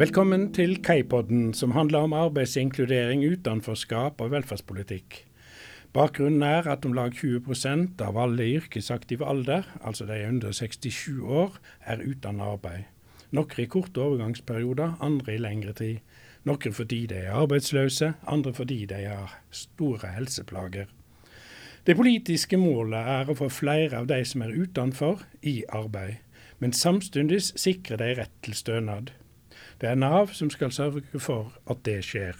Velkommen til Kaipodden, som handler om arbeidsinkludering, utenforskap og velferdspolitikk. Bakgrunnen er at om lag 20% av alle i yrkesaktiv alder, altså de under 67 år, er uten arbeid. Noen i korte overgangsperioder, andre i lengre tid. Noen fordi de er arbeidsløse, andre fordi de har store helseplager. Det politiske målet er å få flere av de som er utenfor, i arbeid, men samtidig sikre de rett til stønad. Det er Nav som skal sørge for at det skjer.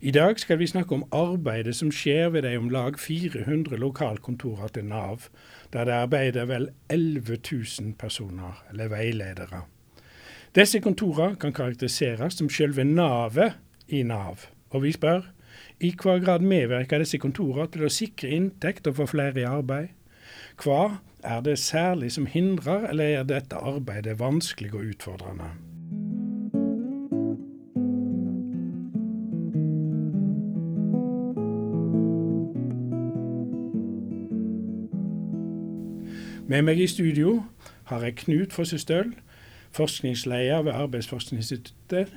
I dag skal vi snakke om arbeidet som skjer ved de om lag 400 lokalkontorene til Nav, der det arbeider vel 11 000 personer, eller veiledere. Disse kontorene kan karakteriseres som selve navet i Nav. Og vi spør i hva grad medvirker disse kontorene til å sikre inntekt og få flere i arbeid? Hva er det særlig som hindrer, eller er dette arbeidet vanskelig og utfordrende? Med meg i studio har jeg Knut Fossestøl, forskningsleder ved Arbeidsforskningsinstituttet.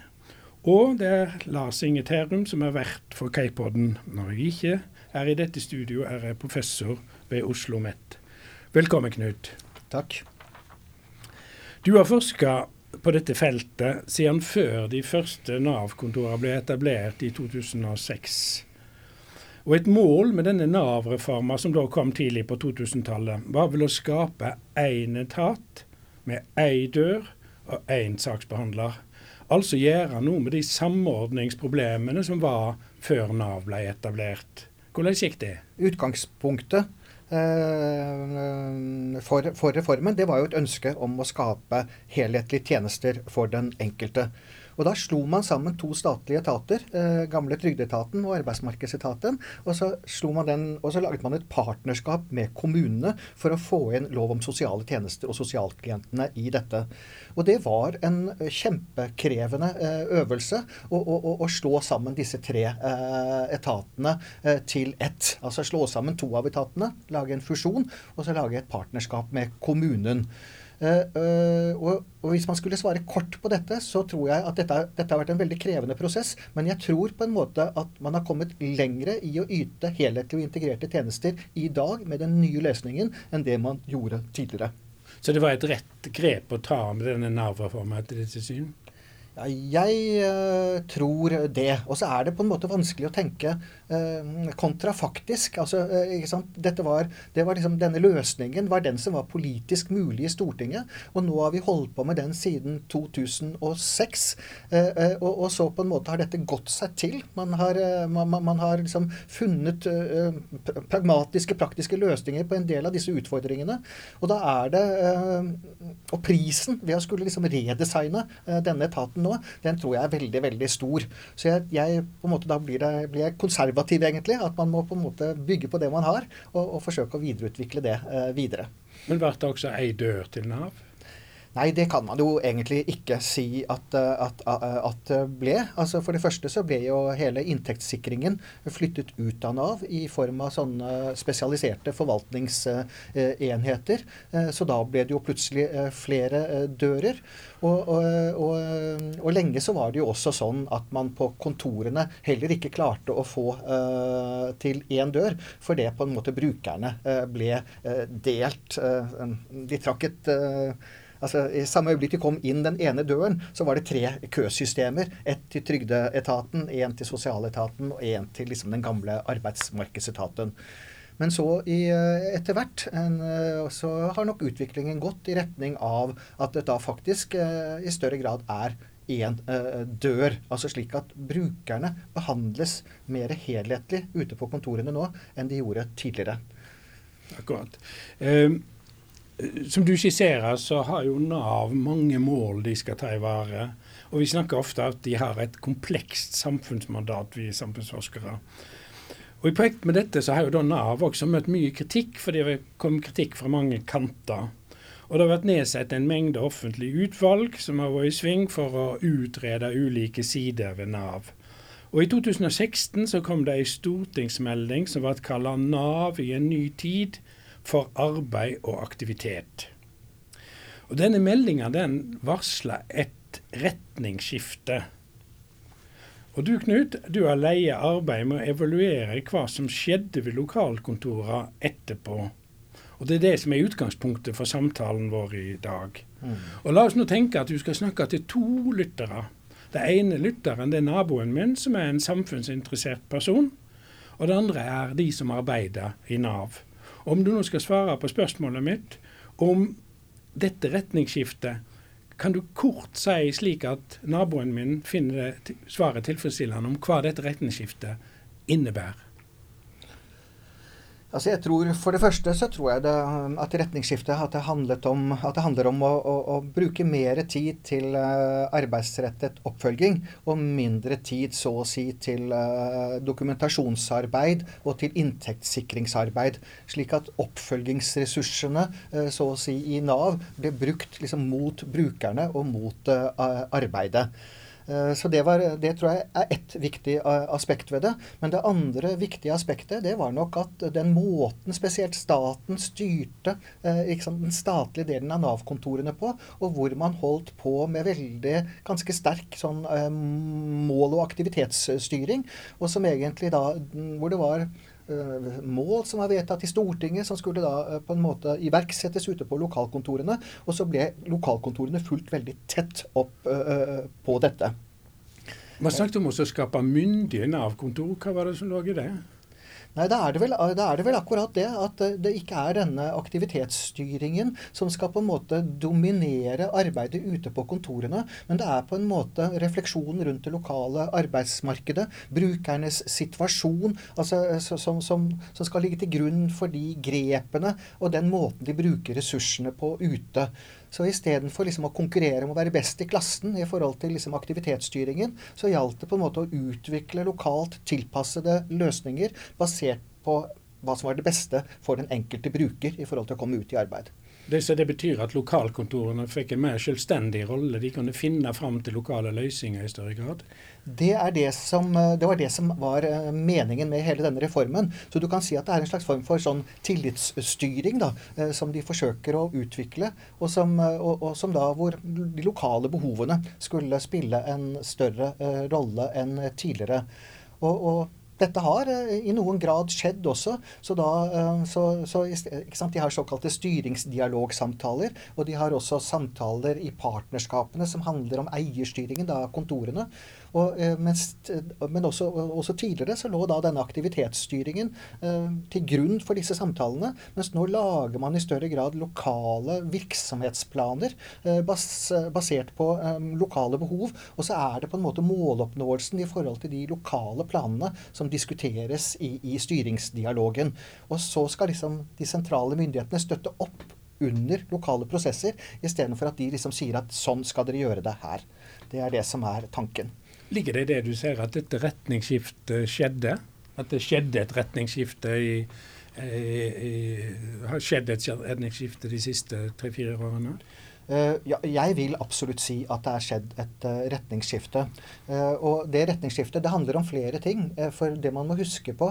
Og det er Lars Inge Terum som er vert for Kaipodden. Når jeg ikke er i dette studio, er jeg professor ved Oslo OsloMet. Velkommen, Knut. Takk. Du har forska på dette feltet siden før de første Nav-kontorene ble etablert i 2006. Og Et mål med denne Nav-reforma som da kom tidlig på 2000-tallet, var vel å skape én etat med én dør og én saksbehandler. Altså gjøre noe med de samordningsproblemene som var før Nav ble etablert. Hvordan gikk det? Utgangspunktet eh, for, for reformen det var jo et ønske om å skape helhetlige tjenester for den enkelte. Og Da slo man sammen to statlige etater, eh, gamle Trygdeetaten og Arbeidsmarkedsetaten. Og så, den, og så, laget man et partnerskap med kommunene for å få inn lov om sosiale tjenester og sosialklientene i dette. Og det var en kjempekrevende eh, øvelse å, å, å slå sammen disse tre eh, etatene eh, til ett. Altså slå sammen to av etatene, lage en fusjon, og så lage et partnerskap med kommunen. Uh, og, og, Hvis man skulle svare kort på dette, så tror jeg at dette, dette, har vært en veldig krevende prosess. Men jeg tror på en måte at man har kommet lengre i å yte helhetlige og integrerte tjenester i dag med den nye løsningen enn det man gjorde tidligere. Så det var et rett grep å ta med denne Nav-reformen etter ditt syn? Jeg uh, tror det. Og så er det på en måte vanskelig å tenke uh, kontrafaktisk. Altså, uh, Dette var, det var liksom, denne løsningen var den som var politisk mulig i Stortinget. Og nå har vi holdt på med den siden 2006. Og, og, så på en måte har dette gått seg til. Man har, man, man har liksom funnet pragmatiske, praktiske løsninger på en del av disse utfordringene. Og da er det Og prisen ved å skulle liksom redesigne denne etaten nå, den tror jeg er veldig, veldig stor. Så jeg, jeg på en måte da blir, det, blir, jeg konservativ, egentlig. At man må på en måte bygge på det man har, og, og forsøke å videreutvikle det eh, videre. Men ble det også ei dør til Nav? Nei, det kan man jo egentlig ikke si at, at, at, det ble. Altså For det første så ble jo hele inntektssikringen flyttet ut av Nav i form av sånne spesialiserte forvaltningsenheter. Så da ble det jo plutselig flere dører. Og, og, og, og lenge så var det jo også sånn at man på kontorene heller ikke klarte å få til én dør, for det på en måte brukerne ble delt. de trakk et altså I samme øyeblikk de kom inn den ene døren, så var det tre køsystemer. Ett til Trygdeetaten, én til Sosialetaten og én til liksom den gamle Arbeidsmarkedsetaten. Men så i, eh, etter hvert eh, så har nok utviklingen gått i retning av at det da faktisk eh, i større grad er én dør. Altså slik at brukerne behandles mer helhetlig ute på kontorene nå enn de gjorde tidligere. Akkurat. Um som du skisserer, så har jo Nav mange mål de skal ta i vare. Og vi snakker ofte at de har et komplekst samfunnsmandat, vi samfunnsforskere. Og I projekt med dette så har jo da Nav også møtt mye kritikk, for det kom kritikk fra mange kanter. Og det har vært nedsatt en mengde offentlige utvalg som har vært i sving for å utrede ulike sider ved Nav. Og I 2016 så kom det ei stortingsmelding som ble kalt 'Nav i en ny tid', for arbeid og aktivitet. Og Denne meldinga den varsler et et retningsskifte. Og du Knut, du har leia arbeid med å evaluere hva som skjedde ved lokalkontorene etterpå. Og Det er det som er utgangspunktet for samtalen vår i dag. Mm. Og La oss nå tenke at du skal snakke til to lyttere. Den ene lytteren det er naboen min, som er en samfunnsinteressert person. Og det andre er de som arbeider i Nav. Om du nå skal svare på spørsmålet mitt om dette retningsskiftet kan du kort si slik at naboen min finner svaret tilfredsstillende om hva dette retningsskiftet innebærer? Altså jeg tror, For det første så tror jeg det, at retningsskiftet at det, om, at det handler om å, å, å, bruke mer tid til uh, arbeidsrettet oppfølging, og mindre tid så å si til uh, dokumentasjonsarbeid og til inntektssikringsarbeid. Slik at oppfølgingsressursene uh, så å si i Nav blir brukt liksom, mot brukerne og mot arbeidet. Eh, så det, var, det, tror jeg er ett viktig eh, aspekt ved det. Men det andre viktige aspektet det var nok at den måten spesielt staten styrte sant, den statlige delen av Nav-kontorene på, og hvor man holdt på med veldig ganske sterk sånn mål- og aktivitetsstyring, og som egentlig da Hvor det var mål som var vedtatt i Stortinget, som skulle da på en måte iverksettes ute på lokalkontorene. Og så ble lokalkontorene fulgt veldig tett opp på dette. Man snakket om å skape myndige av kontor. Hva var det som lå i det? Nei, da er, vel, da er, det vel, akkurat det at det ikke er denne aktivitetsstyringen som skal på en måte dominere arbeidet ute på kontorene, men det er på en måte refleksjonen rundt det lokale arbeidsmarkedet, brukernes situasjon, altså, som, som, som skal ligge til grunn for de grepene og den måten de bruker ressursene på ute. Så istedenfor liksom å konkurrere om å være best i klassen i forhold til liksom aktivitetsstyringen, så gjaldt det på en måte å utvikle lokalt tilpassede løsninger basert på hva som var det beste for den enkelte bruker i forhold til å komme ut i arbeid. Det, så det betyr at lokalkontorene fikk en mer selvstendig rolle? De kunne finne fram til lokale løsninger i større grad? Det, det, som, det, var det som var eh, meningen med hele denne reformen. Så du kan si at det er en slags form for sånn tillitsstyring da, eh, som de forsøker å utvikle, og som, eh, og, og som da hvor de lokale behovene skulle spille en større rolle enn tidligere. og, og dette har eh, i noen grad skjedd også. Så, da, eh, så, så De har såkalte styringsdialogsamtaler. Og de har også samtaler i partnerskapene som handler om eierstyringen av kontorene. Og, eh, mens, men også, også, tidligere så lå da denne aktivitetsstyringen eh, til grunn for disse samtalene. Mens nå lager man i større grad lokale virksomhetsplaner eh, bas, basert på eh, lokale behov. Og så er det på en måte måloppnåelsen i forhold til de lokale planene som diskuteres i, i styringsdialogen. Og så skal liksom de sentrale myndighetene støtte opp under lokale prosesser, istedenfor at de liksom sier at sånn skal dere gjøre det her. Det er det som er tanken. Ligger det i det du ser at dette retningsskiftet skjedde? At det skjedde et retningsskifte i, i, i Har skjedd et retningsskifte de siste tre-fire årene? Uh, ja, jeg vil absolutt si at det er skjedd et uh, retningsskifte. Uh, og det retningsskiftet det handler om flere ting. for det man må huske på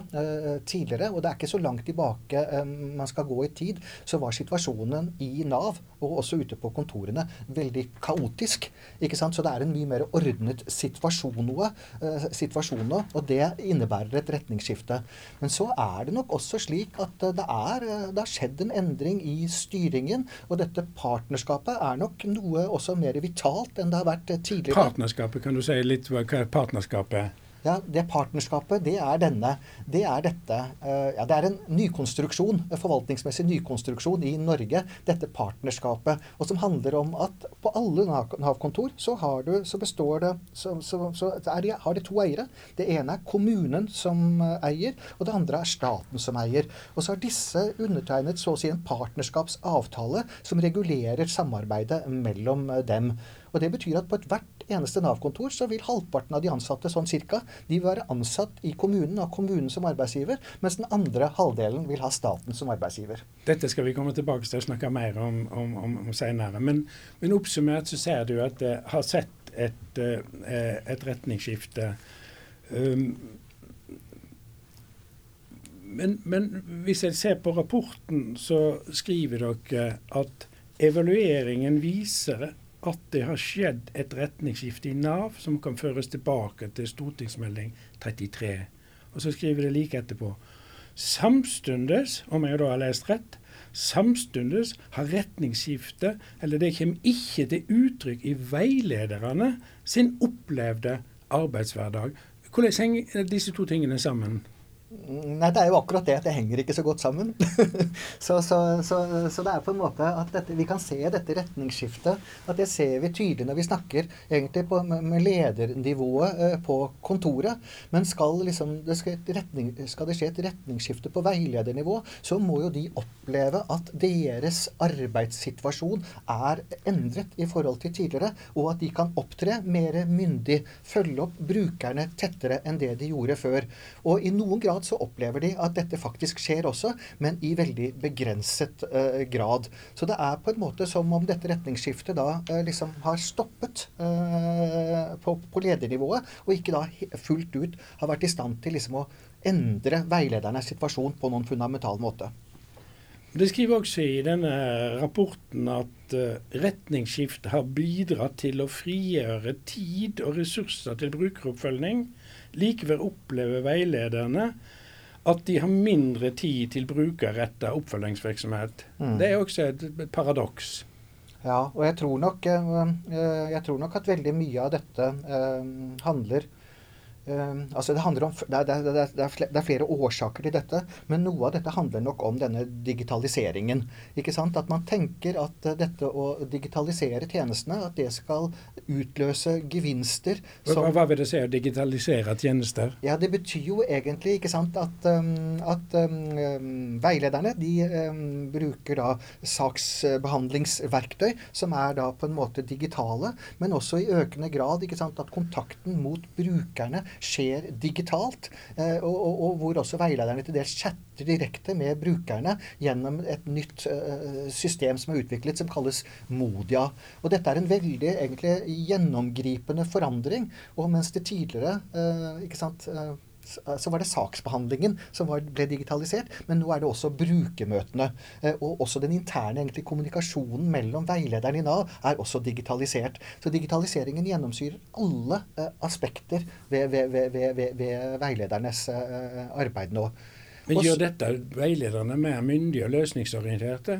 tidligere, og det er ikke så langt tilbake man skal gå i tid, så var situasjonen i Nav, og også ute på kontorene, veldig kaotisk. ikke sant? Så det er en mye mer ordnet situasjon nå, situasjon nå og det innebærer et retningsskifte. Men så er det nok også slik at det, er, det har skjedd en endring i styringen, og dette partnerskapet er nok noe også mer vitalt enn det har vært tidligere. Partnerskapet, kan du si litt hva er partnerskapet? Ja, Det partnerskapet, det er denne. Det er dette. Uh, ja, det er en nykonstruksjon, en forvaltningsmessig nykonstruksjon i Norge, dette partnerskapet. Og som handler om at på alle Nav-kontor så, så, består det så, så, så de, har de to eiere. Det ene er kommunen som eh, eier, og det andre er staten som eier. Og så har disse undertegnet så å si en partnerskapsavtale som regulerer samarbeidet mellom eh, dem. Og Det betyr at på ethvert eneste Nav-kontor så vil halvparten av de ansatte sånn cirka, de vil være ansatt i kommunen, og kommunen som arbeidsgiver, mens den andre halvdelen vil ha staten som arbeidsgiver. Dette skal vi komme tilbake til å snakke mer om, om, om, om senere. Men, men, oppsummert så ser du at det har sett et, eh, et retningsskifte. Um, men, men, hvis jeg ser på rapporten, så skriver dere at evalueringen viser at det har skjedd et retningsskifte i Nav som kan føres tilbake til stortingsmelding 33. Og så skriver det like etterpå. Samstundes, om jeg da har lest rett, samstundes har retningsskiftet, eller det kommer ikke til uttrykk i veilederne sin opplevde arbeidshverdag. Hvordan henger disse to tingene sammen? Nei, det er jo akkurat det. at Det henger ikke så godt sammen. så, så, så, så, det er på en måte at dette, vi kan se dette retningsskiftet. At det ser vi tydelig når vi snakker egentlig på, med ledernivået eh, på kontoret. Men skal, liksom, det skal, retning, skal, det skje et retningsskifte på veiledernivå, så må jo de oppleve at deres arbeidssituasjon er endret i forhold til tidligere, og at de kan opptre mer myndig, følge opp brukerne tettere enn det de gjorde før. Og i noen grad grad så opplever de at dette faktisk skjer også, men i veldig begrenset uh, grad. Så det er på en måte som om dette retningsskiftet da uh, liksom har stoppet uh, på, på, ledernivået, og ikke da fullt ut har vært i stand til liksom å endre veiledernes situasjon på noen fundamental måte. Det skriver også i denne rapporten at retningsskiftet har bidratt til å frigjøre tid og ressurser til brukeroppfølging Likevel opplever veilederne at de har mindre tid til brukerretta oppfølgingsvirksomhet. Mm. Det er også et, et paradoks. Ja, og jeg tror, nok, eh, eh, jeg tror nok at veldig mye av dette eh, handler Uh, altså det, om, det, er, det, det, er, flere årsaker til dette, men noe av dette handler nok om denne digitaliseringen. ikke sant? At man tenker at uh, dette å digitalisere tjenestene, at det skal utløse gevinster som, Hva vil det si å digitalisere tjenester? Ja, Det betyr jo egentlig ikke sant, at, um, at um, veilederne de um, bruker da saksbehandlingsverktøy som er da på en måte digitale, men også i økende grad ikke sant, at kontakten mot brukerne skjer digitalt, eh, og, og, og hvor også veilederne til dels chatter direkte med brukerne gjennom et nytt uh, system som er utviklet, som kalles Modia. Og dette er en veldig egentlig gjennomgripende forandring. Og mens det tidligere ikke sant, så var det saksbehandlingen som var, ble digitalisert, men nå er det også brukermøtene. Eh, og også den interne egentlig, kommunikasjonen mellom veilederen i Nav er også digitalisert. Så digitaliseringen gjennomsyrer alle uh, aspekter ved, ved, ved, ved veiledernes uh, arbeid nå. Men Gjør dette veilederne mer myndige og løsningsorienterte?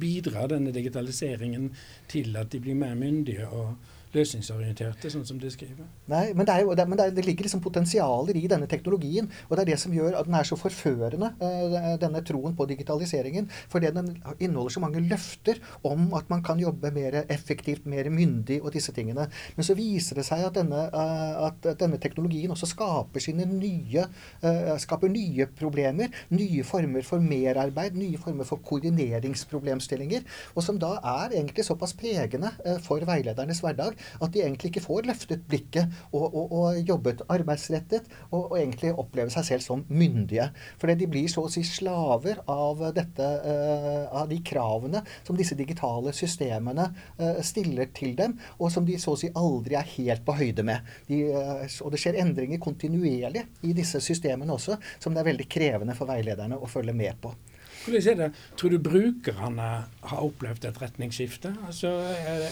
Bidrar denne digitaliseringen til at de blir mer myndige og løsningsorienterte, sånn som de skriver. Nei, men det, jo, det, men det ligger liksom potensialer i denne teknologien. Og det er det som gjør at den er så forførende, eh, denne troen på digitaliseringen. Fordi den inneholder så mange løfter om at man kan jobbe mer effektivt, mer myndig og disse tingene. Men så viser det seg at denne, eh, at denne teknologien også skaper sine nye, eh, skaper nye problemer. Nye former for merarbeid, nye former for koordineringsproblemstillinger. Og som da er egentlig såpass pregende for veiledernes hverdag at de egentlig ikke får løftet blikket og, og, og jobbet arbeidsrettet, og, og, egentlig opplever seg selv som myndige. Fordi de blir så å si slaver av, dette, uh, av de kravene som disse digitale systemene uh, stiller til dem, og som de så å si aldri er helt på høyde med. De, uh, og det skjer endringer kontinuerlig i disse systemene også, som det er veldig krevende for veilederne å følge med på. Hvordan er det? Tror du brukerne har opplevd et retningsskifte? Altså,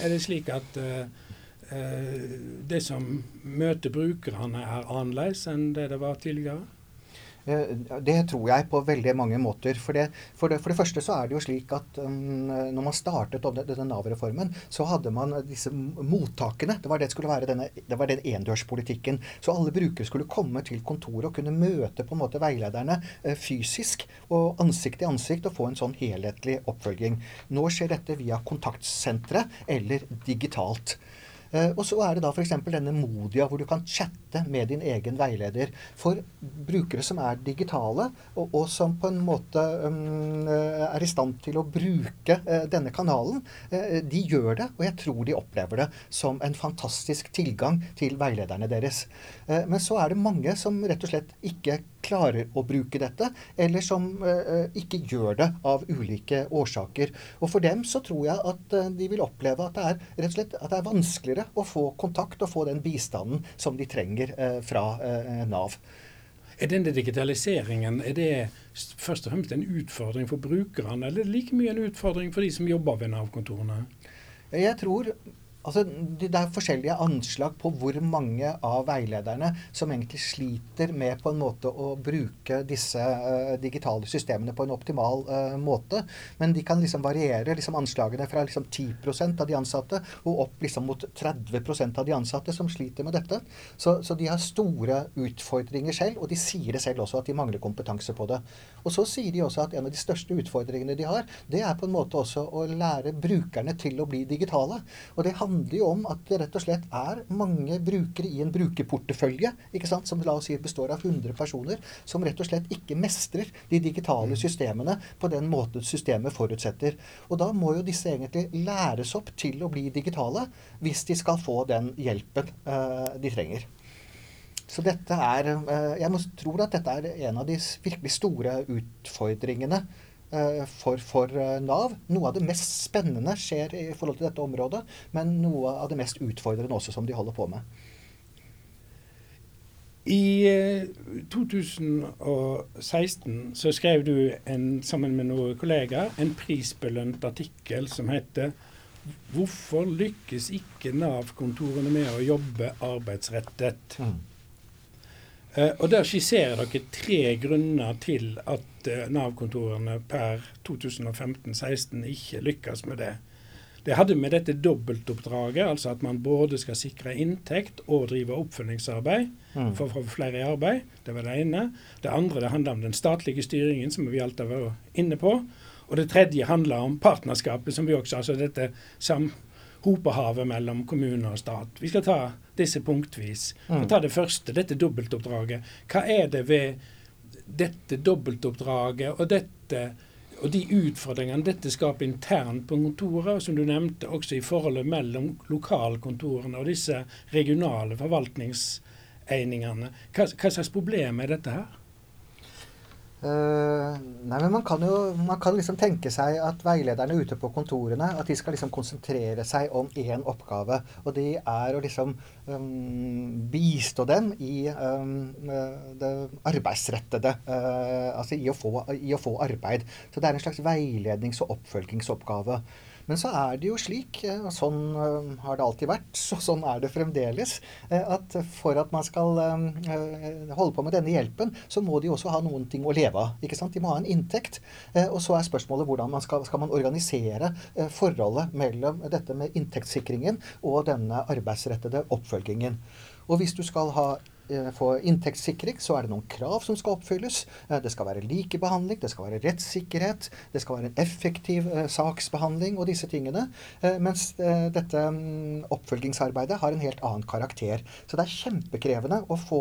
er det slik at uh, det som møter brukerne, er annerledes enn det det var tidligere? Eh, det tror jeg på veldig mange måter. For det, for det, for det første så er det jo slik at um, når man startet denne Nav-reformen, så hadde man disse mottakene. Det var det skulle være denne, det var den endørspolitikken. Så alle brukere skulle komme til kontoret og kunne møte på en måte veilederne uh, fysisk og ansikt til ansikt og få en sånn helhetlig oppfølging. Nå skjer dette via kontaktsentre eller digitalt. Eh, og så er det da f.eks. denne Modia, hvor du kan chatte med din egen veileder. For brukere som er digitale, og, og som på en måte um, er i stand til å bruke uh, denne kanalen, uh, de gjør det, og jeg tror de opplever det som en fantastisk tilgang til veilederne deres. Uh, men så er det mange som rett og slett ikke klarer å bruke dette, eller som ikke gjør det av ulike årsaker. Og for dem så tror jeg at de vil oppleve at det er rett og slett at det er vanskeligere vanskeligere å få kontakt og få den bistanden som de trenger eh, fra eh, Nav. Er denne digitaliseringen er det først og fremst en utfordring for brukerne, eller er like mye en utfordring for de som jobber ved Nav-kontorene? Jeg tror Altså, det er forskjellige anslag på hvor mange av veilederne som egentlig sliter med på en måte å bruke disse uh, digitale systemene på en optimal uh, måte. Men de kan liksom variere liksom anslagene fra liksom 10% av de ansatte og opp liksom mot 30% av de ansatte som sliter med dette. Så, så, de har store utfordringer selv, og de sier det selv også at de mangler kompetanse på det. Og så sier de også at en av de største utfordringene de har, det er på en måte også å lære brukerne til å bli digitale. Og det handler handler jo om at det rett og slett er mange brukere i en brukerportefølje ikke sant, som la oss si består av 100 personer, som rett og slett ikke mestrer de digitale mm. systemene på den måten systemet forutsetter. Og da må jo disse egentlig læres opp til å bli digitale hvis de skal få den hjelpen uh, de trenger. Så dette er uh, Jeg tror at dette er en av de virkelig store utfordringene Eh, for, for, eh, Nav. Noe av det mest spennende skjer i forhold til dette området, men noe av det mest utfordrende også som de holder på med. I 2016 eh, så skrev du en, sammen med noen kollegaer en prisbelønt artikkel som heter 'Hvorfor lykkes ikke Nav-kontorene med å jobbe arbeidsrettet'? Mm. Uh, og Der skisserer dere tre grunner til at uh, Nav-kontorene per 2015-16 ikke lykkes med det. Det hadde med dette dobbeltoppdraget, altså at man både skal sikre inntekt og drive oppfølgingsarbeid mm. for å få flere i arbeid. Det var det ene. Det andre det handler om den statlige styringen, som vi alltid har vært inne på. Og det tredje handler om partnerskapet, som vi også altså dette sam hopehavet mellom kommune og stat. Vi skal ta disse punktvis. Mm. ta det første, dette dobbeltoppdraget. Hva er det ved dette dobbeltoppdraget og, dette, og de utfordringene dette skaper internt på kontoret, og som du nevnte også i forholdet mellom lokalkontorene og disse regionale forvaltningseiningene. Hva, hva slags problem er dette her? Uh, nei, men man kan jo man kan liksom tenke seg at veilederne ute på kontorene at de skal liksom konsentrere seg om én oppgave. Og det er å liksom um, bistå dem i um, det arbeidsrettede. Uh, altså i å, få, i å, få, arbeid. Så det er en slags veilednings- og oppfølgingsoppgave. Men så er det jo slik, eh, og sånn eh, har det alltid vært, så sånn er det fremdeles, eh, at for at man skal holde på med denne hjelpen, så må de også ha noen ting å leve av. ikke sant? De må ha en inntekt. Og så er spørsmålet hvordan man skal, skal man organisere forholdet mellom dette med inntektssikringen og denne arbeidsrettede oppfølgingen. Og hvis du skal ha Eh, få inntektssikring, så er det noen krav som skal oppfylles. Eh, det skal være likebehandling, det skal være rettssikkerhet, det skal være en effektiv uh, saksbehandling og disse tingene. Mens dette um, oppfølgingsarbeidet har en helt annen karakter. Så det er kjempekrevende å få,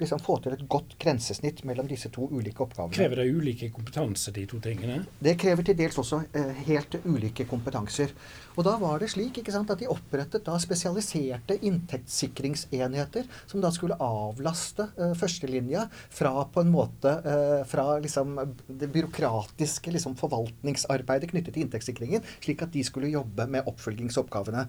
liksom få til et godt grensesnitt mellom disse to ulike oppgavene. Krever det ulike kompetanse, de to tingene? Det krever til dels også helt ulike kompetanser. Og da var det slik sant, at de opprettet da spesialiserte inntektssikringsenheter som da skulle avlaste uh, førstelinja fra på en måte uh, fra liksom det byråkratiske liksom, forvaltningsarbeidet knyttet til inntektssikringen, slik at de skulle jobbe med oppfølgingsoppgavene.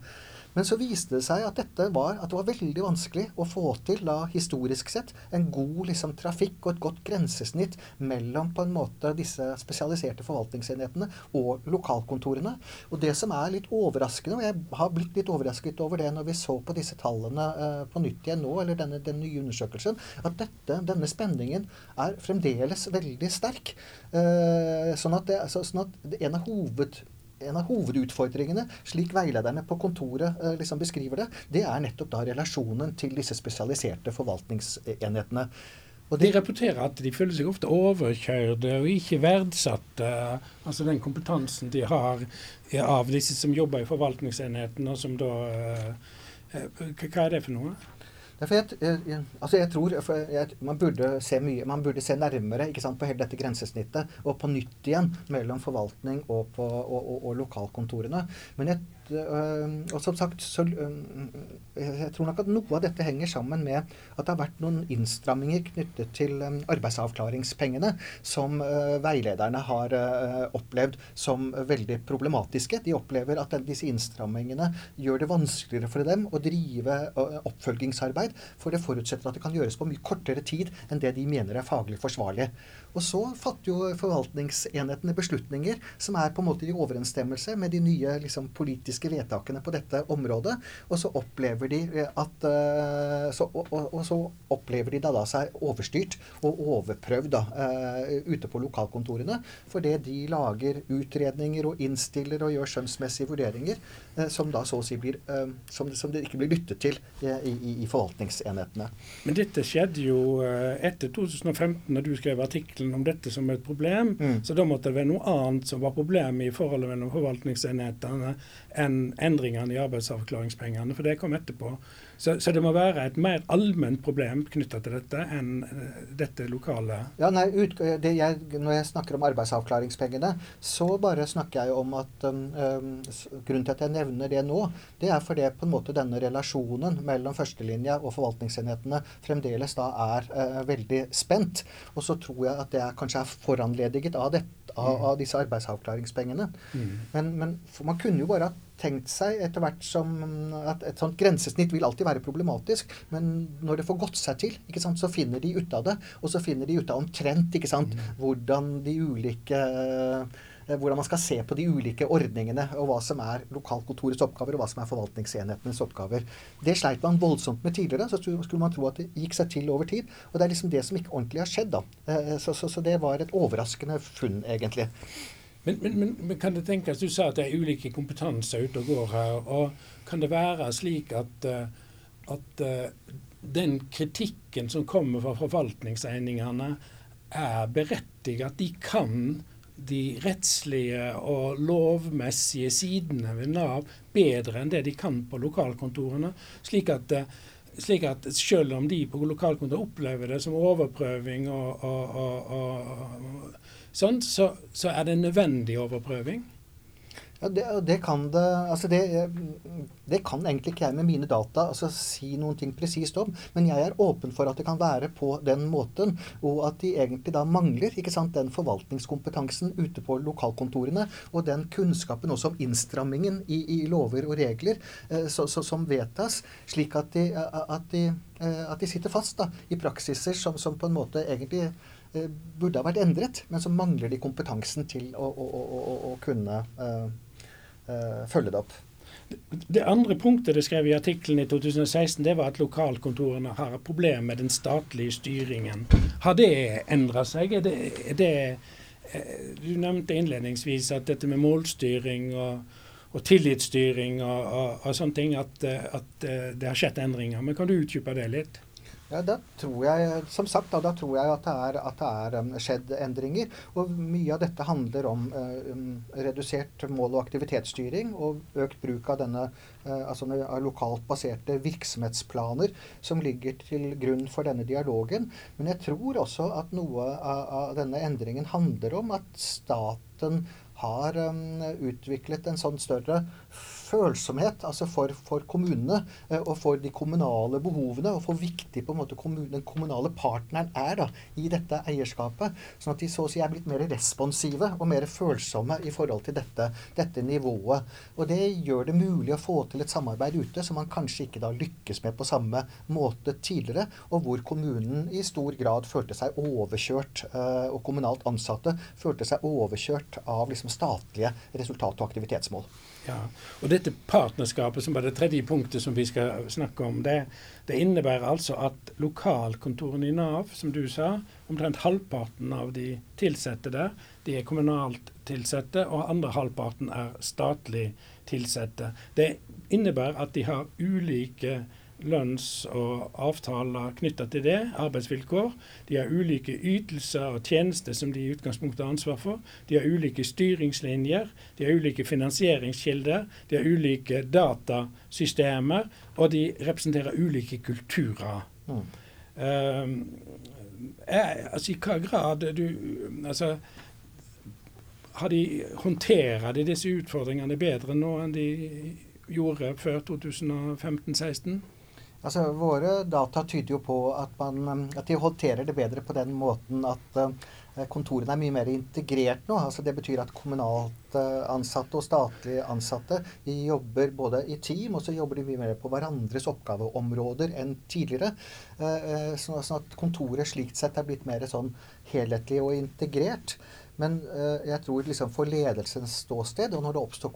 Men så viste det seg at, dette var, at det var veldig vanskelig å få til, da, historisk sett, en god liksom, trafikk og et godt grensesnitt mellom på en måte disse spesialiserte forvaltningsenhetene og lokalkontorene. Og det som er litt overraskende, og jeg har blitt litt overrasket over det når vi så på disse tallene uh, på nytt igjen nå, eller denne, den nye undersøkelsen, at dette, denne spenningen er fremdeles veldig sterk. Uh, sånn, at det, så, sånn at en av hoved en av hovedutfordringene, slik veilederne på kontoret eh, liksom beskriver det, det er nettopp da relasjonen til disse spesialiserte forvaltningsenhetene. Og de rapporterer at de føler seg ofte overkjørte og ikke verdsatte. Altså den kompetansen de har av disse som jobber i forvaltningsenheten, og som da eh, eh, Hva er det for noe? Jeg, jeg, altså jeg tror jeg, man, burde se mye, man burde se nærmere sant, på hele dette grensesnittet, og på nytt igjen mellom forvaltning og, på, og, og, og lokalkontorene. Men jeg Øh, og som sagt, så, øh, jeg tror nok at noe av dette henger sammen med at det har vært noen innstramminger knyttet til øh, arbeidsavklaringspengene som veilederne har opplevd som veldig problematiske. De opplever at disse innstrammingene gjør det vanskeligere for dem å drive oppfølgingsarbeid for det forutsetter at det kan gjøres på mye kortere tid enn det de mener er faglig forsvarlig. Og så fatter jo forvaltningsenhetene beslutninger som er på en måte i overensstemmelse med de nye liksom, politiske vedtakene på dette området. Og så opplever de at så, og, og, så opplever de da, da seg overstyrt og overprøvd da, ute på lokalkontorene. Fordi de lager utredninger og innstiller og gjør skjønnsmessige vurderinger som da så å si blir som, som det ikke blir lyttet til i, i, i forvaltningsenhetene. Men dette skjedde jo etter 2015, når du skrev artikkelen om dette som et problem. Mm. Så da måtte det være noe annet som var problemet i forholdet mellom forvaltningsenhetene enn endringene i arbeidsavklaringspengene, for det kom etterpå. Så, så, det må være et mer allment problem knytta til dette enn uh, dette lokale Ja, nei, ut, jeg, Når jeg snakker om arbeidsavklaringspengene, så bare snakker jeg om at um, um, Grunnen til at jeg nevner det nå, det er fordi på en måte denne relasjonen mellom førstelinja og forvaltningsenhetene fremdeles da er uh, veldig spent. Og så tror jeg at det er, kanskje er foranlediget av, det, av, mm. av disse arbeidsavklaringspengene. Mm. Men, men man kunne jo bare ha tenkt seg etter hvert som at et sånt grensesnitt vil alltid være problematisk. Men når det får gått seg til, sant, så finner de ut av det. Og så finner de ut av omtrent sant, mm. hvordan de ulike eh, hvordan man skal se på de ulike ordningene, og hva som er lokalkontorets oppgaver, og hva som er forvaltningsenhetenes oppgaver. Det sleit man voldsomt med tidligere. Så skulle man tro at det gikk seg til over tid. Og det er liksom det som ikke ordentlig har skjedd, da. Eh, så, så, så det var et overraskende funn, egentlig. Men, men, men, men, kan det tenkes, Du sa at det er ulike kompetanser ute og går her. og Kan det være slik at, eh, at eh, den kritikken som kommer fra forvaltningseigningene, er berettiget? At de kan de rettslige og lovmessige sidene ved Nav bedre enn det de kan på lokalkontorene? Slik at, eh, slik at selv om de på lokalkontoret opplever det som overprøving og, og, og sånn, så, så, er det nødvendig overprøving. Ja, det, det, kan det altså det, det, kan egentlig ikke jeg med mine data altså si noen ting presist om. Men jeg er åpen for at det kan være på den måten, og at de egentlig da mangler ikke sant, den forvaltningskompetansen ute på lokalkontorene, og den kunnskapen også om innstrammingen i, i lover og regler eh, så, så, som vedtas, slik at de, at de, eh, at de sitter fast da, i praksiser som, som på en måte egentlig Eh, burde ha vært endret, men så mangler de kompetansen til å, å, å, å kunne uh, uh, følge det opp. Det andre punktet det skrev i artikkelen i 2016, det var at lokalkontorene har et problem med den statlige styringen. Har det endra seg? Er det, er det, du nevnte innledningsvis at dette med målstyring og, og tillitsstyring og, og, og, sånne ting, at, at det har skjedd endringer. Men kan du utdype det litt? Ja, da tror jeg, som sagt, da, da tror jeg at det er, at det er um, skjedd endringer. Og mye av dette handler om uh, um, redusert mål- og aktivitetsstyring og økt bruk av denne uh, altså lokalt baserte virksomhetsplaner som ligger til grunn for denne dialogen. Men jeg tror også at noe av, av denne endringen handler om at staten har um, utviklet en sånn større følsomhet altså for, for, kommunene eh, og for de kommunale behovene, og for viktig på en måte kommunen, den kommunale partneren er da, i dette eierskapet. Sånn at de så å si er blitt mer responsive og mer følsomme i forhold til dette, dette nivået. Og det gjør det mulig å få til et samarbeid ute som man kanskje ikke da lykkes med på samme måte tidligere, og hvor kommunen i stor grad følte seg overkjørt, eh, og kommunalt ansatte følte seg overkjørt av liksom statlige resultat- og aktivitetsmål. Ja, og Dette partnerskapet, som var det tredje punktet som vi skal snakke om, det, det innebærer altså at lokalkontorene i Nav, som du sa, omtrent halvparten av de tilsatte der, de er kommunalt tilsatte, og andre halvparten er statlig tilsatte. Det innebærer at de har ulike lønns- og avtaler knytta til det, arbeidsvilkår. De har ulike ytelser og tjenester som de i utgangspunktet har ansvar for. De har ulike styringslinjer, de har ulike finansieringskilder, de har ulike datasystemer, og de representerer ulike kulturer. Mm. Uh, er, altså I hva grad du altså, har de, Håndterer de disse utfordringene bedre nå enn de gjorde før 2015-16? Altså, Våre data tyder jo på at, man, at, de håndterer det bedre på den måten at, Eh, kontorene er mye mer integrert nå. altså Det betyr at kommunalt eh, ansatte og statlig ansatte jobber både i team, og så jobber de mye mer på hverandres oppgaveområder enn tidligere. Sånn at kontoret slikt sett er blitt mer sånn helhetlig og integrert. Men uh, jeg tror liksom for ledelsens ståsted, og når det oppstår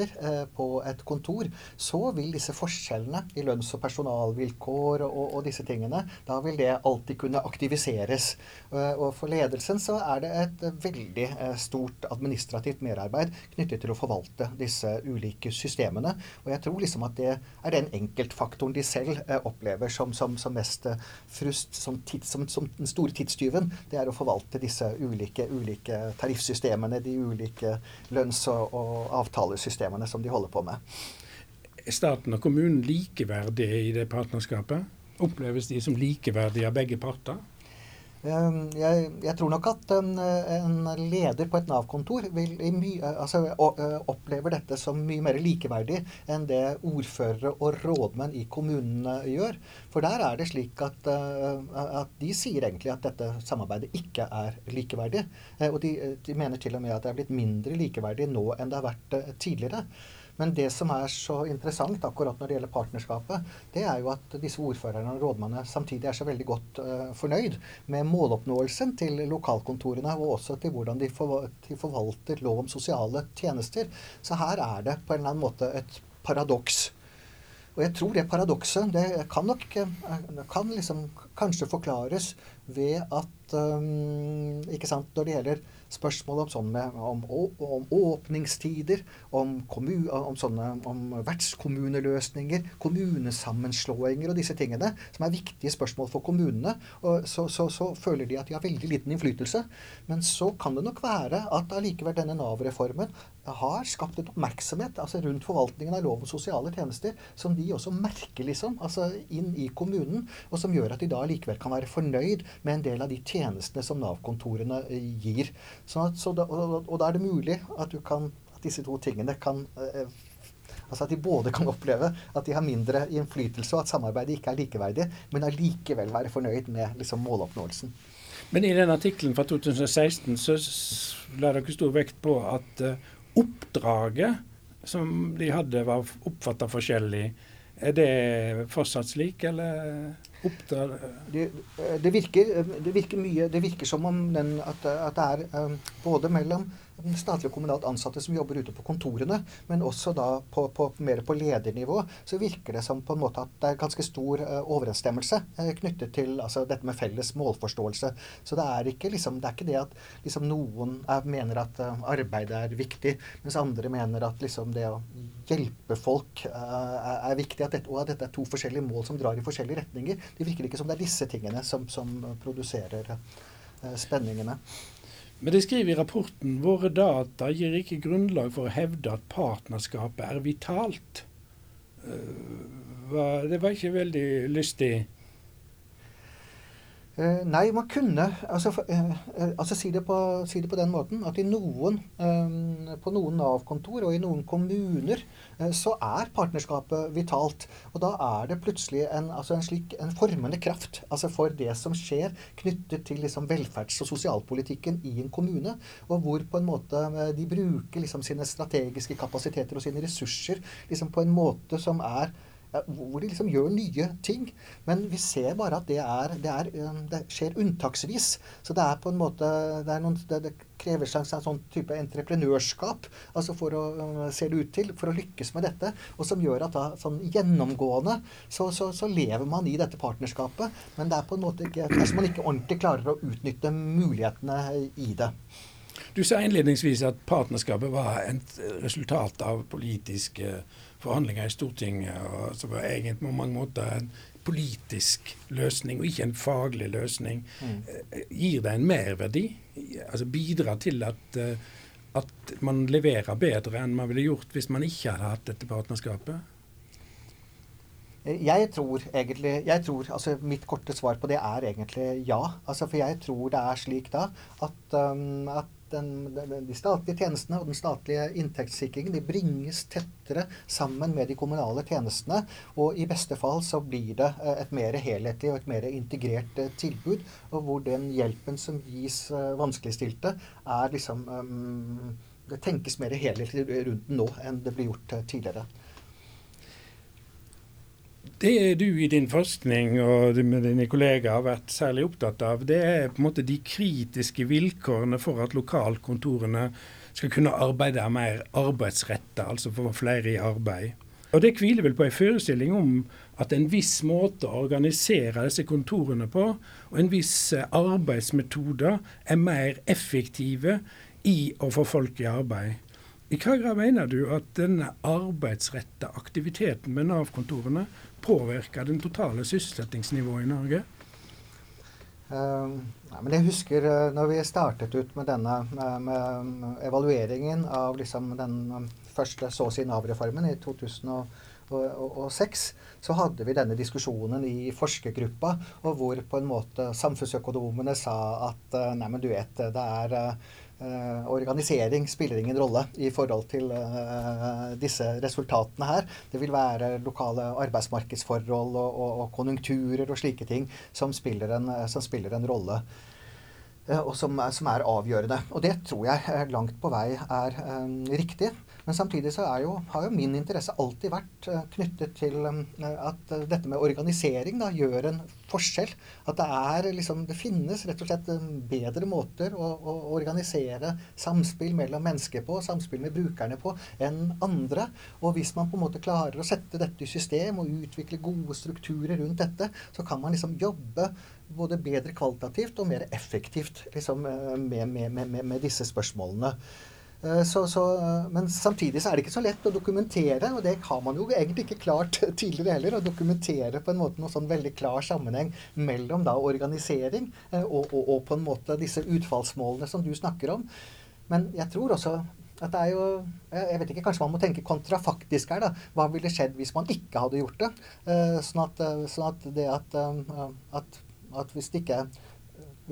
konflikter eh, på et kontor, så vil disse forskjellene i lønns- og personalvilkår og, og, disse tingene, da vil det alltid kunne aktiviseres. Uh, og for ledelsen så er det et veldig stort administrativt merarbeid knyttet til å forvalte disse ulike systemene. Og jeg tror liksom at det er den enkeltfaktoren de selv opplever som, som, som mest frust, som, tids, som, som, den store tidstyven. Det er å forvalte disse ulike ulike tariffsystemene, de ulike lønns- og, og avtalesystemene som de holder på med. Er staten og kommunen likeverdige i det partnerskapet? Oppleves de som likeverdige av begge parter? Ehm, jeg, jeg, tror nok at en, en leder på et Nav-kontor altså, opplever dette som mye mer likeverdig enn det ordførere og rådmenn i kommunene gjør. For der er det slik at, at de sier egentlig at dette samarbeidet ikke er likeverdig. Eh, og de, de mener til og med at det er blitt mindre likeverdig nå enn det har vært eh, tidligere. Men det som er så interessant akkurat når det gjelder partnerskapet, det er jo at disse ordførerne og rådmennene samtidig er så veldig godt uh, fornøyd med måloppnåelsen til lokalkontorene, og også til hvordan de, for, de forvalter lov om sosiale tjenester. Så her er det på en eller annen måte et paradoks. Og jeg tror det paradokset det kan nok eh, kan liksom kanskje forklares ved at um, ikke sant, Når det gjelder spørsmål om, sånne, om, om åpningstider, om, kommun, om, sånne, om vertskommuneløsninger, kommunesammenslåinger og disse tingene, som er viktige spørsmål for kommunene, så, så, så, føler de at de har veldig liten innflytelse. Men så kan det nok være at allikevel denne Nav-reformen har skapt en oppmerksomhet altså rundt forvaltningen av lov om sosiale tjenester som de også merker liksom, altså inn i kommunen, og som gjør at de da likevel kan være fornøyd med en del av de tjenestene som Nav-kontorene gir. Sånn at, så da, og, og, da er det mulig at, kan, at disse to tingene kan eh, Altså at de både kan oppleve at de har mindre innflytelse, og at samarbeidet ikke er likeverdig, men allikevel være fornøyd med liksom, måloppnåelsen. Men i den artikkelen fra 2016 så la dere stor vekt på at uh, oppdraget som de hadde, var oppfatta forskjellig. Er det fortsatt slik, eller? Det, det, virker, det, virker, mye Det virker som om den, at, at, det er um, både mellom statlig og kommunalt ansatte som jobber ute på kontorene, men også da på, på, mer på ledernivå, så virker det som på en måte at det er ganske stor uh, overensstemmelse uh, knyttet til altså, dette med felles målforståelse. Så det er ikke, liksom, det, er ikke det at liksom, noen er, mener at uh, arbeidet er viktig, mens andre mener at liksom, det å hjelpe folk er, er viktig, at dette, og at dette er to forskjellige mål som drar i forskjellige retninger. Det virker ikke som det er disse tingene som, som produserer spenningene. Men de skriver i rapporten våre data gir ikke grunnlag for å hevde at partnerskapet er vitalt. Eh, det var ikke veldig lystig nei, man kunne altså, uh, altså si, det på, si, det på, den måten at noen, på noen Nav-kontor og i noen kommuner så er partnerskapet vitalt. Og da er det plutselig en, altså en slik en formende kraft altså for det som skjer knyttet til liksom, velferds- og sosialpolitikken i en kommune. Og hvor på en måte de bruker liksom, sine strategiske kapasiteter og sine ressurser liksom, på en måte som er hvor de liksom gjør nye ting. Men vi ser bare at det, er, det, er, um, det skjer unntaksvis. Så det er på en måte Det, noen, det krever seg en sånn type entreprenørskap altså for å, se ser det ut til, for å lykkes med dette. Og som gjør at da, sånn gjennomgående så, så, så, lever man i dette partnerskapet. Men det er på en måte ikke, altså man ikke ordentlig klarer å utnytte mulighetene i det. Du sa innledningsvis at partnerskapet var et resultat av politiske forhandlinger i Stortinget, og som var egentlig på mange måter en politisk løsning og ikke en faglig løsning. Mm. Eh, gir det en merverdi? Altså Bidrar til at, eh, at man leverer bedre enn man ville gjort hvis man ikke hadde hatt dette partnerskapet? Jeg tror egentlig jeg tror, altså Mitt korte svar på det er egentlig ja. Altså For jeg tror det er slik da at, um, at den, de statlige tjenestene og den statlige inntektssikringen de bringes tettere sammen med de kommunale tjenestene. Og i beste fall så blir det eh, et mer helhetlig og et mer integrert eh, tilbud, og hvor den hjelpen som gis eh, vanskeligstilte, er liksom um, Det tenkes mer helhetlig rundt den nå enn det blir gjort tidligere. Det du i din forskning og med dine kollegaer har vært særlig opptatt av, det er på en måte de kritiske vilkårene for at lokalkontorene skal kunne arbeide mer arbeidsretta, altså få flere i arbeid. Og Det hviler vel på en forestilling om at en viss måte å organisere disse kontorene på, og en viss arbeidsmetoder, er mer effektive i å få folk i arbeid. I hva grad mener du at denne arbeidsretta aktiviteten med Nav-kontorene påvirker den totale sysselsettingsnivået i Norge? Uh, ja, men jeg husker uh, når vi startet ut med denne uh, med evalueringen av liksom, den um, første så å si Nav-reformen i 2006, så hadde vi denne diskusjonen i forskergruppa, og hvor på en måte samfunnsøkonomene sa at nei, men du vet, det er Uh, organisering spiller ingen rolle i forhold til uh, disse resultatene her. Det vil være lokale arbeidsmarkedsforhold og, og, og konjunkturer og slike ting som spiller en, som spiller en rolle. Uh, og som, som, er avgjørende. Og det tror jeg langt på vei er riktig. Men samtidig så jo, har jo min interesse alltid vært uh, knyttet til um, at uh, dette med organisering da, gjør en forskjell. At det, er, liksom, det finnes rett og slett bedre måter å, å, organisere samspill mellom mennesker på, samspill med brukerne på, enn andre. Og hvis man på en måte klarer å sette dette i system og utvikle gode strukturer rundt dette, så kan man liksom jobbe både bedre kvalitativt og mer effektivt liksom, med, med, med, med disse spørsmålene. Eh, så, så, eh, men samtidig så er det ikke så lett å dokumentere, og det har man jo egentlig ikke klart tidligere heller, å dokumentere på en måte noe sånn veldig klar sammenheng mellom da organisering eh, og, og, og på en måte disse utfallsmålene som du snakker om. Men jeg tror også at det er jo Jeg vet ikke, kanskje man må tenke kontrafaktisk her, da. Hva ville skjedd hvis man ikke hadde gjort det? Sånn at, sånn at det at, at, at hvis det ikke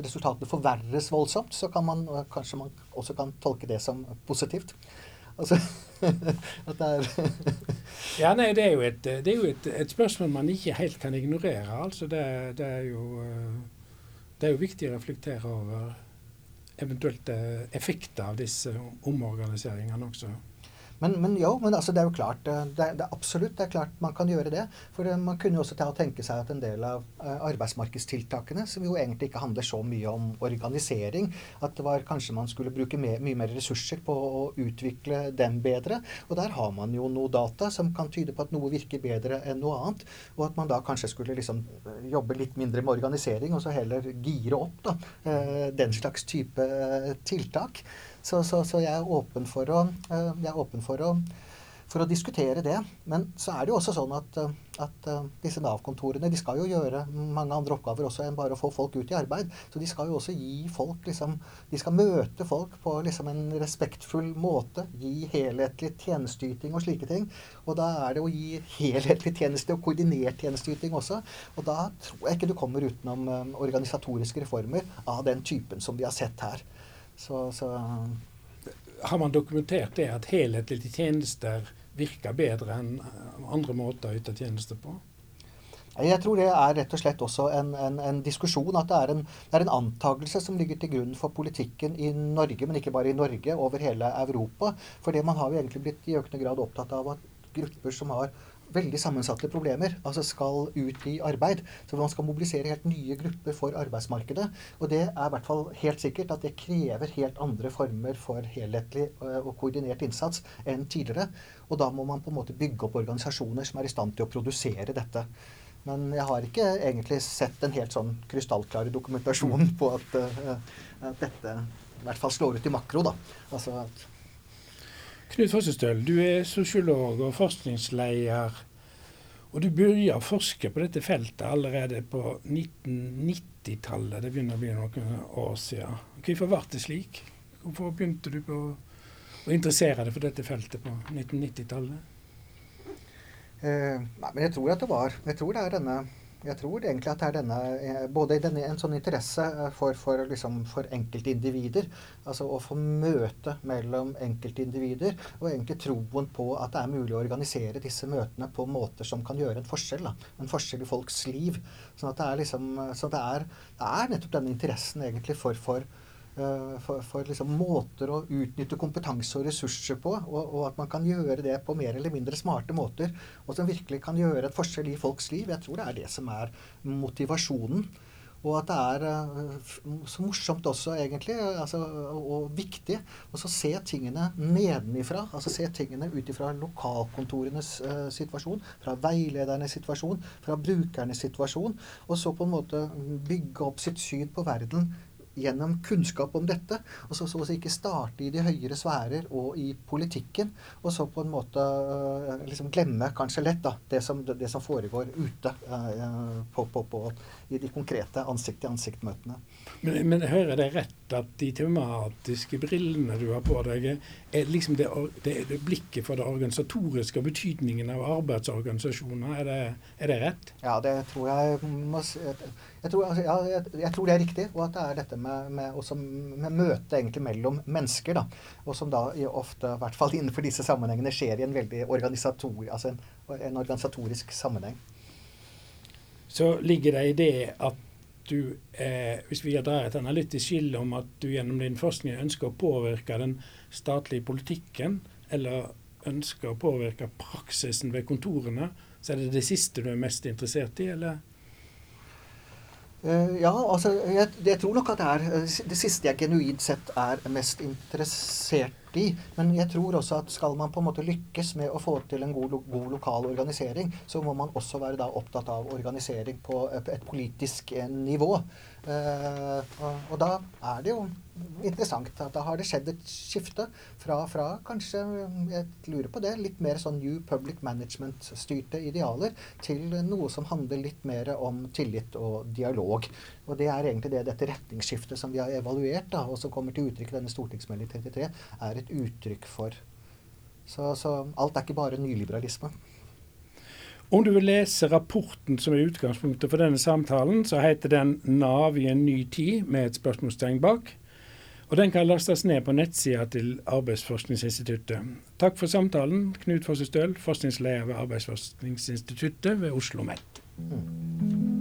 resultatene forverres voldsomt, så kan man kanskje man også kan tolke det som positivt. Altså at det er Ja, nei, det er jo, et, det er jo et, et, spørsmål man ikke helt kan ignorere. Altså det, det, er jo, det er jo viktig å reflektere over eventuelle effekter av disse omorganiseringene også. Men, men jo, men altså, det er jo klart eh, det, er, absolutt det er klart man kan gjøre det. For man kunne jo også tenke seg at en del av uh, arbeidsmarkedstiltakene, som jo egentlig ikke handler så mye om organisering, at det var kanskje man skulle bruke mer, mye mer ressurser på å utvikle dem bedre. Og der har man jo noe data som kan tyde på at noe virker bedre enn noe annet. Og at man da kanskje skulle liksom eh, jobbe litt mindre med organisering, og så heller gire opp da, den slags type tiltak. Så, så, så jeg er åpen for å, eh, jeg er åpen for å, for å diskutere det. Men så er det jo også sånn at, eh, at eh, disse Nav-kontorene de skal jo gjøre mange andre oppgaver også enn bare å få folk ut i arbeid. Så de skal jo også gi folk liksom, De skal møte folk på liksom en respektfull måte. Gi helhetlig tjenesteyting og slike ting. Og da er det å gi helhetlig tjeneste og koordinert tjenesteyting også. Og da tror jeg ikke du kommer utenom organisatoriske reformer av den typen som vi har sett her. Så, så, har man dokumentert det at helhetlige tjenester virker bedre enn andre måter å yte tjenester på? Jeg tror det er rett og slett også en, en, en diskusjon. At det er en, det er en antakelse som ligger til grunn for politikken i Norge, men ikke bare i Norge, over hele Europa. For det man har jo egentlig blitt i økende grad opptatt av at grupper som har veldig sammensatte problemer, altså skal ut i arbeid. Så man skal mobilisere helt nye grupper for arbeidsmarkedet. Og det er i hvert fall helt sikkert at det krever helt andre former for helhetlig eh, og koordinert innsats enn tidligere. Og da må man på en måte bygge opp organisasjoner som er i stand til å produsere dette. Men jeg har ikke egentlig sett en helt sånn krystallklare dokumentasjon på at, uh, at dette i hvert fall slår ut i makro. da. Altså at Knut Fossestøl, du er sosiolog og forskningsleder. Og du begynte å forske på dette feltet allerede på 1990-tallet. Det begynner å bli noen år siden. Hvorfor ble det slik? Hvorfor begynte du på å interessere deg for dette feltet på 1990-tallet? Eh, nei, men jeg tror at det var Jeg tror det er denne Jeg tror egentlig at det er denne, eh, både denne, en sånn interesse eh, for, for, liksom, for enkeltindivider, altså å få møte mellom enkeltindivider, og egentlig troen på at det er mulig å organisere disse møtene på måter som kan gjøre en forskjell. Da. En forskjell i folks liv. Sånn at det er, liksom, så det er, det er nettopp denne interessen egentlig for, for Eh, for, for liksom måter å utnytte kompetanse og ressurser på, og, og, at man kan gjøre det på mer eller mindre smarte måter, og som virkelig kan gjøre et forskjell i folks liv. Jeg tror det er det som er motivasjonen. Og at det er uh, så morsomt også, egentlig, altså, og viktig å se tingene nedenifra. Altså se tingene ut ifra lokalkontorenes uh, situasjon, fra veiledernes situasjon, fra brukernes situasjon. Og så på en måte bygge opp sitt syn på verden gjennom kunnskap om dette, og så, så å si ikke starte i de høyere sfærer og i politikken, og så på en måte uh, liksom glemme kanskje lett da, det som, det som foregår ute uh, på, på, på, i de konkrete ansikt-til-ansikt-møtene. Men, men hører det rett at de tematiske brillene du har på deg, er liksom det, det, det blikket for det organisatoriske og betydningen av arbeidsorganisasjoner? Er det, er det rett? Ja, det tror jeg må jeg tror, altså, ja, jeg, jeg tror, det er riktig, og at det er dette med, med, med møtet egentlig mellom mennesker. da, Og som da ofte, i hvert fall innenfor disse sammenhengene, skjer i en veldig organisator, altså en, en organisatorisk sammenheng. Så ligger det i det at du, eh, hvis vi drar et analytisk skille om at du gjennom din forskning ønsker å påvirke den statlige politikken, eller ønsker å påvirke praksisen ved kontorene, så er det det siste du er mest interessert i, eller? Uh, ja, altså jeg, jeg, tror nok at det er eh, det siste jeg genuint sett er mest interessert i. Men jeg tror også at skal man på en måte lykkes med å få til en god, god lokal organisering, så må man også være da opptatt av organisering på et, et politisk eh, nivå. Uh, og, og, da er det jo interessant at da har det skjedd et skifte fra, fra kanskje, jeg lurer på det, litt mer sånn New Public Management-styrte idealer til noe som handler litt mer om tillit og dialog. Og det er egentlig det dette retningsskiftet som vi har evaluert, da, og som kommer til uttrykk i denne stortingsmelding 33, er et uttrykk for. Så, så alt er ikke bare nyliberalisme. Om du vil lese rapporten som er utgangspunktet for denne samtalen, så heter den 'Nav i en ny tid', med et spørsmålstegn bak. Og den kan lastes ned på nettsida til Arbeidsforskningsinstituttet. Takk for samtalen, Knut Fosse Støl, forskningsleder ved Arbeidsforskningsinstituttet ved Oslo OsloMet. Mm.